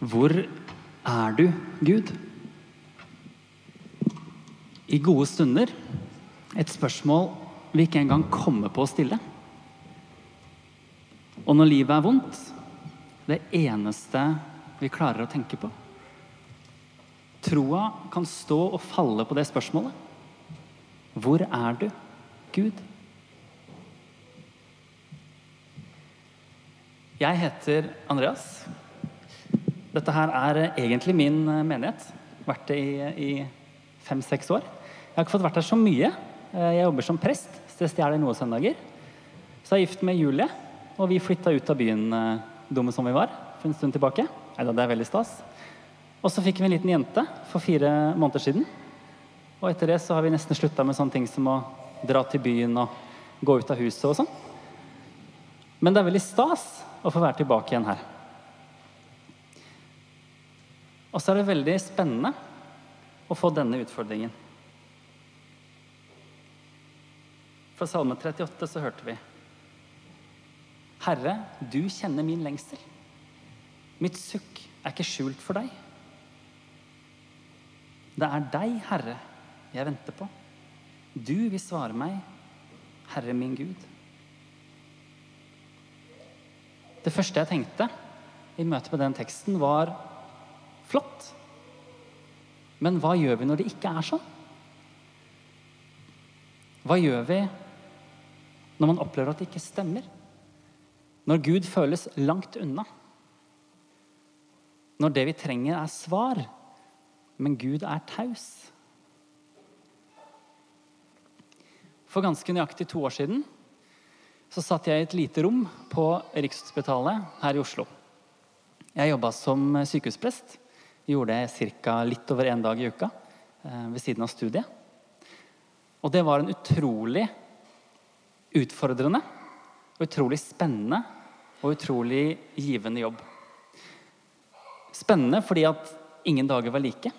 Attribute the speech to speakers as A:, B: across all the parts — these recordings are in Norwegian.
A: Hvor er du, Gud? I gode stunder et spørsmål vi ikke engang kommer på å stille. Og når livet er vondt, det eneste vi klarer å tenke på. Troa kan stå og falle på det spørsmålet. Hvor er du, Gud? Jeg heter Andreas. Dette her er egentlig min menighet. Vært det i, i fem-seks år. Jeg har ikke fått vært her så mye. Jeg jobber som prest, så jeg stjeler noen søndager. Så jeg er gift med Julie, og vi flytta ut av byen eh, dumme som vi var, for en stund tilbake. Neida, det er veldig stas. Og så fikk vi en liten jente for fire måneder siden. Og etter det så har vi nesten slutta med sånne ting som å dra til byen og gå ut av huset og sånn. Men det er veldig stas å få være tilbake igjen her. Og så er det veldig spennende å få denne utfordringen. Fra Salme 38 så hørte vi Herre, du kjenner min lengsel. Mitt sukk er ikke skjult for deg. Det er deg, Herre, jeg venter på. Du vil svare meg, Herre min Gud. Det første jeg tenkte i møte med den teksten, var flott. Men hva gjør vi når det ikke er sånn? Hva gjør vi når man opplever at det ikke stemmer? Når Gud føles langt unna? Når det vi trenger, er svar, men Gud er taus? For ganske nøyaktig to år siden så satt jeg i et lite rom på Rikshospitalet her i Oslo. Jeg jobba som sykehusprest. Gjorde det ca. litt over én dag i uka eh, ved siden av studiet. Og det var en utrolig utfordrende, utrolig spennende og utrolig givende jobb. Spennende fordi at ingen dager var like.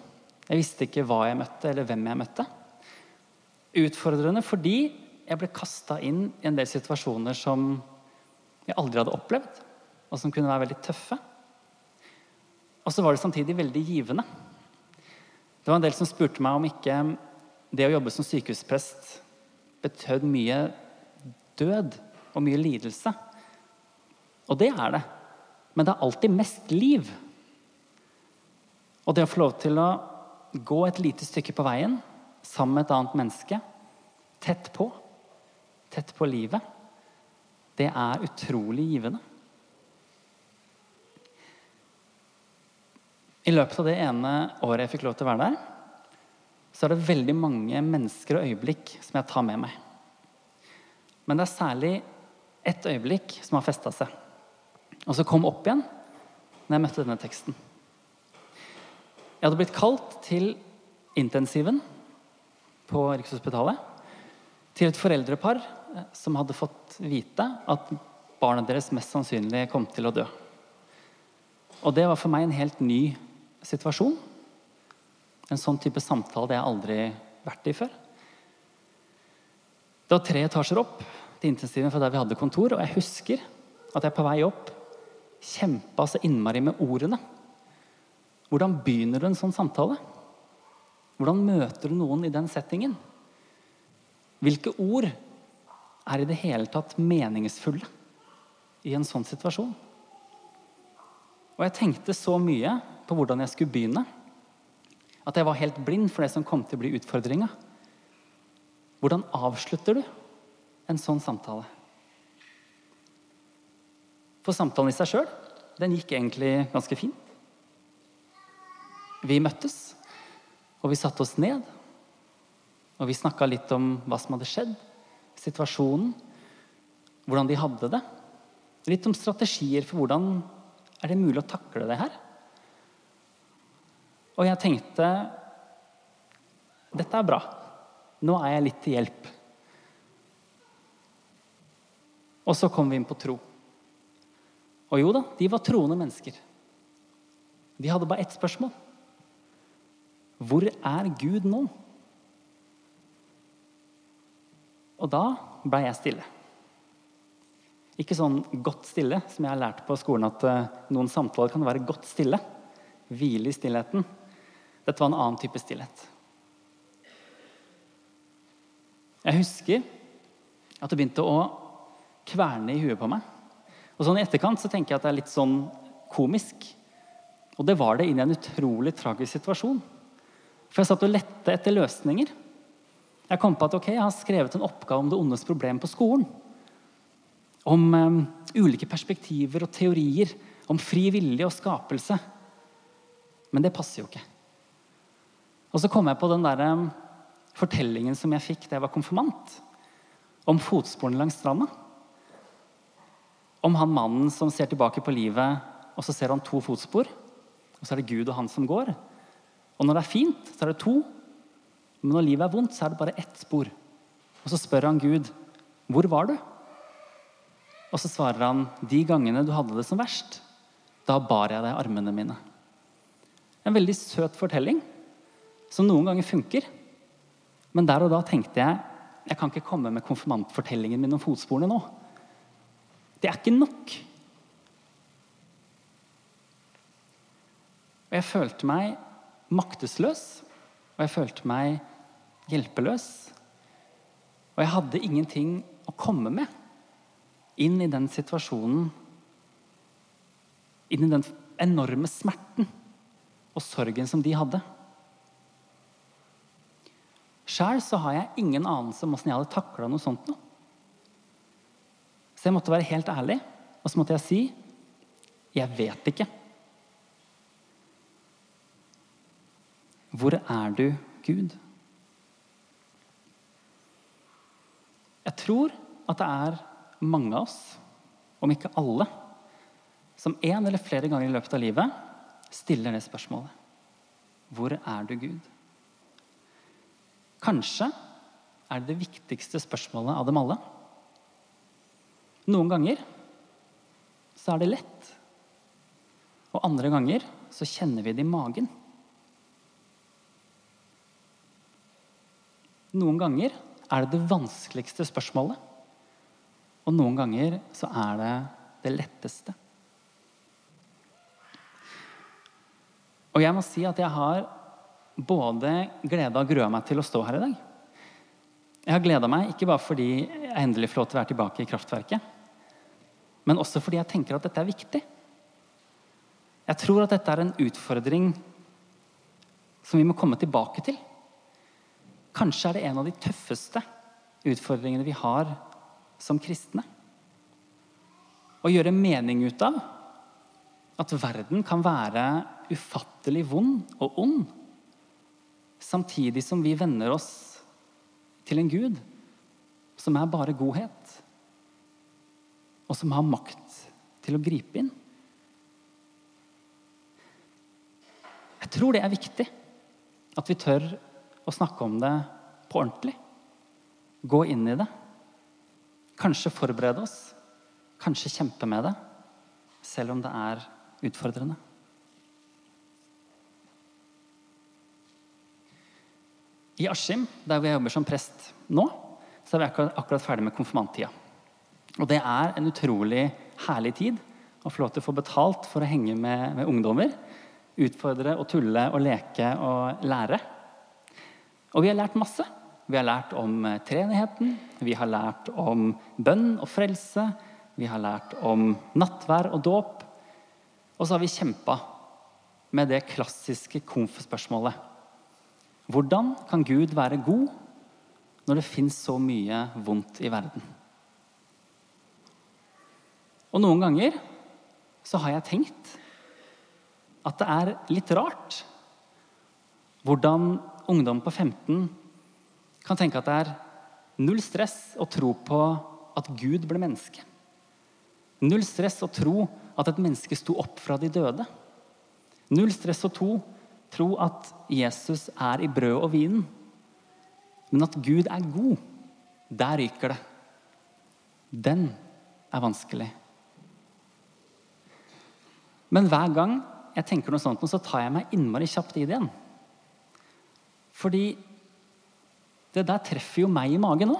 A: Jeg visste ikke hva jeg møtte, eller hvem jeg møtte. Utfordrende fordi jeg ble kasta inn i en del situasjoner som jeg aldri hadde opplevd, og som kunne være veldig tøffe. Og så var det samtidig veldig givende. Det var en del som spurte meg om ikke det å jobbe som sykehusprest betød mye død og mye lidelse. Og det er det. Men det er alltid mest liv. Og det å få lov til å gå et lite stykke på veien sammen med et annet menneske, tett på, tett på livet, det er utrolig givende. I løpet av det ene året jeg fikk lov til å være der, så er det veldig mange mennesker og øyeblikk som jeg tar med meg. Men det er særlig ett øyeblikk som har festa seg, og som kom opp igjen når jeg møtte denne teksten. Jeg hadde blitt kalt til intensiven på Rikshospitalet. Til et foreldrepar eh, som hadde fått vite at barna deres mest sannsynlig kom til å dø. Og det var for meg en helt ny situasjon. En sånn type samtale det har jeg aldri vært i før. Det var tre etasjer opp til intensiven fra der vi hadde kontor, og jeg husker at jeg på vei opp kjempa så innmari med ordene. Hvordan begynner du en sånn samtale? Hvordan møter du noen i den settingen? Hvilke ord er i det hele tatt meningsfulle i en sånn situasjon? Og jeg tenkte så mye på hvordan jeg skulle begynne, at jeg var helt blind for det som kom til å bli utfordringa. Hvordan avslutter du en sånn samtale? For samtalen i seg sjøl, den gikk egentlig ganske fint. Vi møttes, og vi satte oss ned. Og vi snakka litt om hva som hadde skjedd, situasjonen, hvordan de hadde det. Litt om strategier for hvordan er det mulig å takle det her. Og jeg tenkte dette er bra. Nå er jeg litt til hjelp. Og så kom vi inn på tro. Og jo da, de var troende mennesker. De hadde bare ett spørsmål. Hvor er Gud nå? Og da blei jeg stille. Ikke sånn godt stille, som jeg har lært på skolen at eh, noen samtaler kan være godt stille. hvile i stillheten. Dette var en annen type stillhet. Jeg husker at det begynte å kverne i huet på meg. Og sånn I etterkant så tenker jeg at det er litt sånn komisk. Og det var det inn i en utrolig tragisk situasjon. For jeg satt og lette etter løsninger. Jeg kom på at ok, jeg har skrevet en oppgave om det ondes problem på skolen. Om um, ulike perspektiver og teorier. Om fri vilje og skapelse. Men det passer jo ikke. Og så kom jeg på den der, fortellingen som jeg fikk da jeg var konfirmant. Om fotsporene langs stranda. Om han mannen som ser tilbake på livet, og så ser han to fotspor. Og så er det Gud og han som går. Og når det er fint, så er det to. Men når livet er vondt, så er det bare ett spor. Og så spør han Gud, 'Hvor var du?' Og så svarer han, 'De gangene du hadde det som verst, da bar jeg deg i armene mine.' En veldig søt fortelling som noen ganger funker. Men der og da tenkte jeg jeg kan ikke komme med konfirmantfortellingen min om fotsporene nå. Det er ikke nok. Og jeg følte meg maktesløs, og jeg følte meg hjelpeløs. Og jeg hadde ingenting å komme med inn i den situasjonen. Inn i den enorme smerten og sorgen som de hadde. Sjæl har jeg ingen anelse om åssen jeg hadde takla noe sånt noe. Så jeg måtte være helt ærlig, og så måtte jeg si jeg vet ikke. Hvor er du, Gud? Jeg tror at det er mange av oss, om ikke alle, som en eller flere ganger i løpet av livet stiller det spørsmålet. Hvor er du, Gud? Kanskje er det det viktigste spørsmålet av dem alle. Noen ganger så er det lett, og andre ganger så kjenner vi det i magen. Noen ganger er det det vanskeligste spørsmålet. Og noen ganger så er det det letteste. Og jeg må si at jeg har både gleda og grua meg til å stå her i dag. Jeg har gleda meg ikke bare fordi jeg endelig får lov til å være tilbake i kraftverket, men også fordi jeg tenker at dette er viktig. Jeg tror at dette er en utfordring som vi må komme tilbake til. Kanskje er det en av de tøffeste utfordringene vi har som kristne. Å gjøre mening ut av at verden kan være ufattelig vond og ond, samtidig som vi venner oss til en Gud som er bare godhet, og som har makt til å gripe inn. Jeg tror det er viktig at vi tør å snakke om det på ordentlig. Gå inn i det. Kanskje forberede oss. Kanskje kjempe med det, selv om det er utfordrende. I Askim, der hvor jeg jobber som prest nå, så er vi akkurat, akkurat ferdig med konfirmanttida. Og det er en utrolig herlig tid å få lov til å få betalt for å henge med, med ungdommer. Utfordre og tulle og leke og lære. Og vi har lært masse. Vi har lært om eh, treenigheten, vi har lært om bønn og frelse, vi har lært om nattvær og dåp. Og så har vi kjempa med det klassiske konf-spørsmålet. Hvordan kan Gud være god når det fins så mye vondt i verden? Og noen ganger så har jeg tenkt at det er litt rart hvordan ungdom på 15 kan tenke at det er null stress å tro på at Gud ble menneske. Null stress å tro at et menneske sto opp fra de døde. Null stress å tro, tro at Jesus er i brødet og vinen. Men at Gud er god, der ryker det. Den er vanskelig. Men hver gang jeg tenker noe sånt, så tar jeg meg innmari kjapt i det igjen. Fordi det der treffer jo meg i magen nå.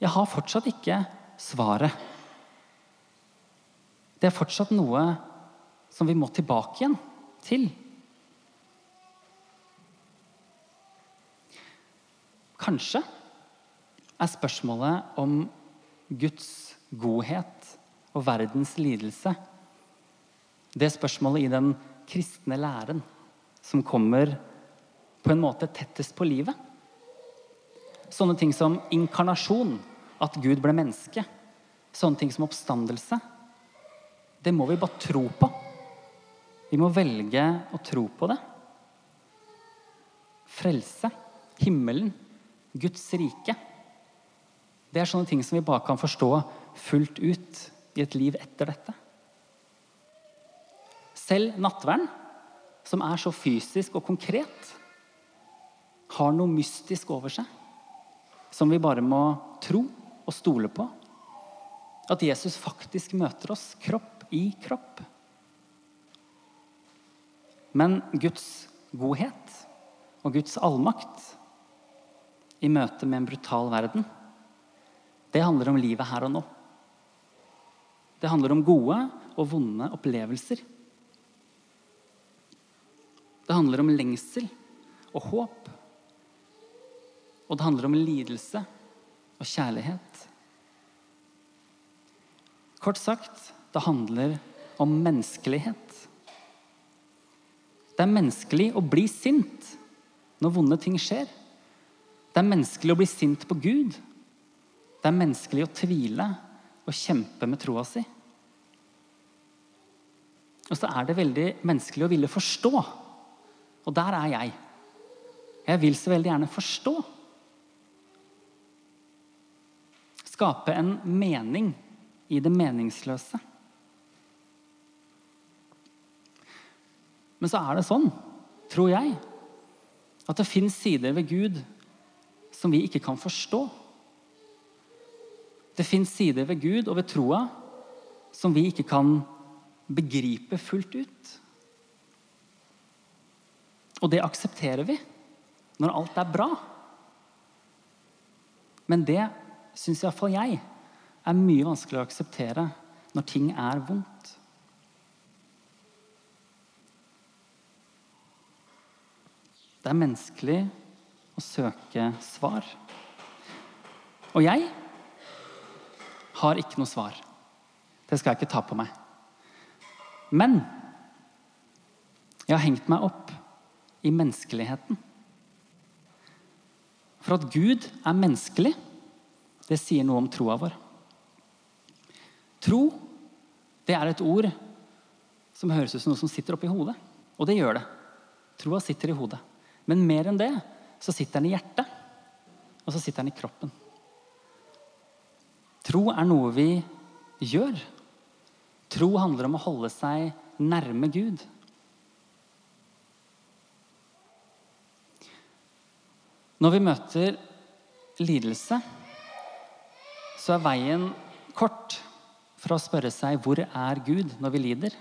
A: Jeg har fortsatt ikke svaret. Det er fortsatt noe som vi må tilbake igjen til. Kanskje er spørsmålet om Guds godhet og verdens lidelse det spørsmålet i den kristne læren som kommer på en måte tettest på livet. Sånne ting som inkarnasjon, at Gud ble menneske. Sånne ting som oppstandelse. Det må vi bare tro på. Vi må velge å tro på det. Frelse, himmelen, Guds rike. Det er sånne ting som vi bare kan forstå fullt ut i et liv etter dette. Selv nattverden, som er så fysisk og konkret, har noe mystisk over seg som vi bare må tro og stole på. At Jesus faktisk møter oss kropp i kropp. Men Guds godhet og Guds allmakt i møte med en brutal verden, det handler om livet her og nå. Det handler om gode og vonde opplevelser. Det handler om lengsel og håp. Og det handler om lidelse og kjærlighet. Kort sagt det handler om menneskelighet. Det er menneskelig å bli sint når vonde ting skjer. Det er menneskelig å bli sint på Gud. Det er menneskelig å tvile og kjempe med troa si. Og så er det veldig menneskelig å ville forstå. Og der er jeg. Jeg vil så veldig gjerne forstå. Skape en mening i det meningsløse. Men så er det sånn, tror jeg, at det fins sider ved Gud som vi ikke kan forstå. Det fins sider ved Gud og ved troa som vi ikke kan begripe fullt ut. Og det aksepterer vi når alt er bra. Men det syns iallfall jeg er mye vanskeligere å akseptere når ting er vondt. Det er menneskelig å søke svar. Og jeg har ikke noe svar. Det skal jeg ikke ta på meg. Men jeg har hengt meg opp i menneskeligheten. For at Gud er menneskelig, det sier noe om troa vår. Tro, det er et ord som høres ut som noe som sitter oppi hodet. Og det gjør det. Troa sitter i hodet. Men mer enn det så sitter den i hjertet, og så sitter den i kroppen. Tro er noe vi gjør. Tro handler om å holde seg nærme Gud. Når vi møter lidelse, så er veien kort fra å spørre seg 'Hvor er Gud?' når vi lider,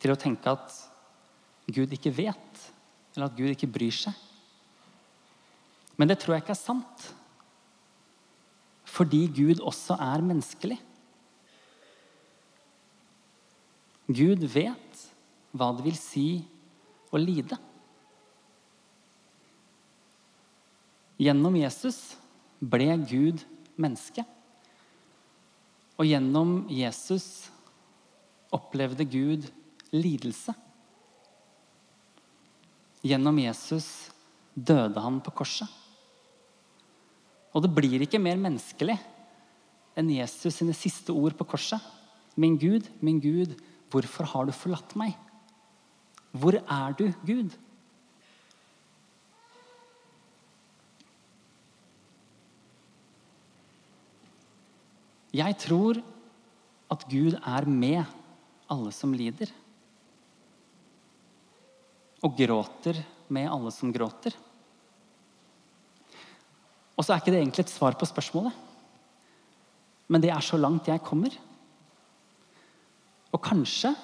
A: til å tenke at Gud ikke vet, eller at Gud ikke bryr seg. Men det tror jeg ikke er sant. Fordi Gud også er menneskelig. Gud vet hva det vil si å lide. Gjennom Jesus ble Gud menneske. Og gjennom Jesus opplevde Gud lidelse. Gjennom Jesus døde han på korset. Og det blir ikke mer menneskelig enn Jesus sine siste ord på korset. Min Gud, min Gud, hvorfor har du forlatt meg? Hvor er du, Gud? Jeg tror at Gud er med alle som lider og gråter med alle som gråter. Og så er ikke det egentlig et svar på spørsmålet. Men det er så langt jeg kommer. Og kanskje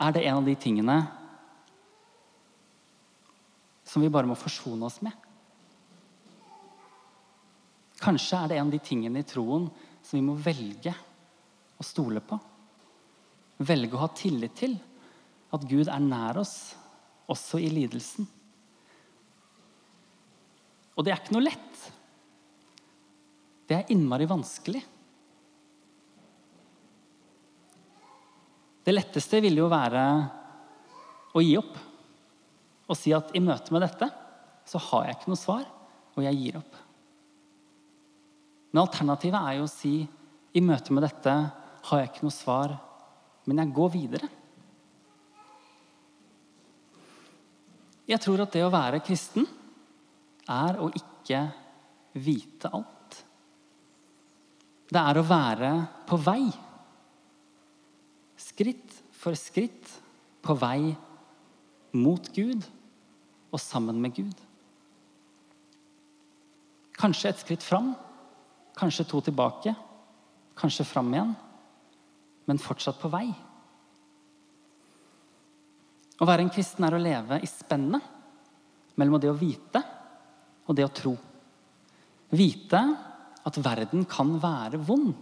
A: er det en av de tingene som vi bare må forsone oss med. Kanskje er det en av de tingene i troen som vi må velge å stole på. Velge å ha tillit til at Gud er nær oss, også i lidelsen. Og det er ikke noe lett. Det er innmari vanskelig. Det letteste ville jo være å gi opp. Og si at i møte med dette så har jeg ikke noe svar, og jeg gir opp. Men alternativet er jo å si i møte med dette har jeg ikke noe svar, men jeg går videre. Jeg tror at det å være kristen er å ikke vite alt. Det er å være på vei. Skritt for skritt på vei mot Gud og sammen med Gud. Kanskje et skritt fram, kanskje to tilbake, kanskje fram igjen, men fortsatt på vei. Å være en kristen er å leve i spennet mellom det å vite og det å tro. Vite at verden kan være vond,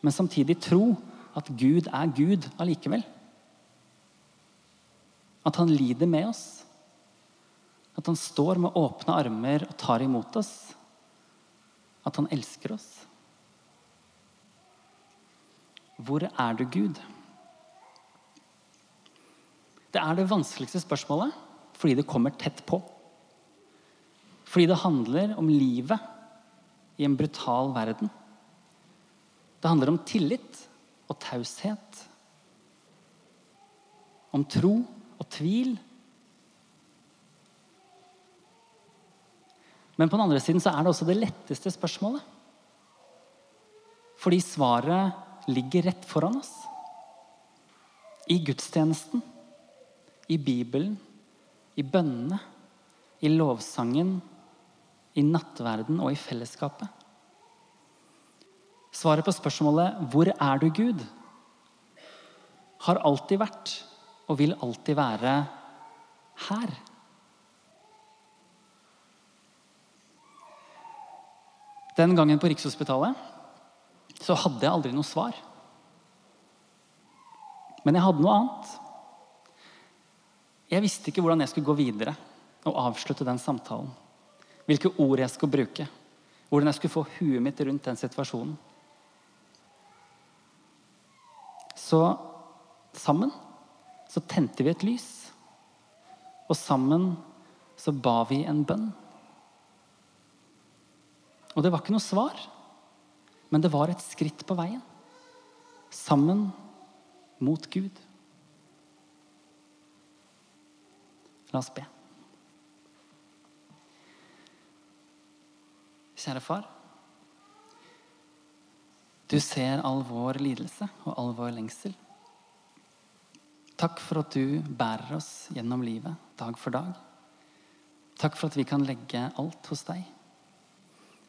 A: men samtidig tro at Gud er Gud allikevel. At han lider med oss. At han står med åpne armer og tar imot oss. At han elsker oss. Hvor er du, Gud? Det er det vanskeligste spørsmålet fordi det kommer tett på. Fordi det handler om livet i en brutal verden. Det handler om tillit og taushet. Om tro og tvil. Men på den andre siden så er det også det letteste spørsmålet. Fordi svaret ligger rett foran oss. I gudstjenesten, i Bibelen, i bønnene, i lovsangen, i nattverden og i fellesskapet. Svaret på spørsmålet 'Hvor er du, Gud?' har alltid vært og vil alltid være her. Den gangen på Rikshospitalet så hadde jeg aldri noe svar. Men jeg hadde noe annet. Jeg visste ikke hvordan jeg skulle gå videre og avslutte den samtalen. Hvilke ord jeg skulle bruke. Hvordan jeg skulle få huet mitt rundt den situasjonen. Så sammen så tente vi et lys. Og sammen så ba vi en bønn. Og det var ikke noe svar, men det var et skritt på veien. Sammen mot Gud. La oss be. Kjære far. Du ser all vår lidelse og all vår lengsel. Takk for at du bærer oss gjennom livet dag for dag. Takk for at vi kan legge alt hos deg.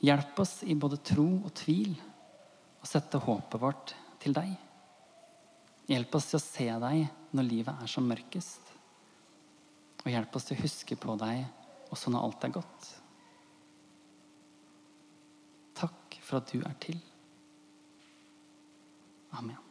A: Hjelp oss i både tro og tvil og sette håpet vårt til deg. Hjelp oss til å se deg når livet er som mørkest. Og hjelp oss til å huske på deg også når alt er godt. Takk for at du er til. Amen.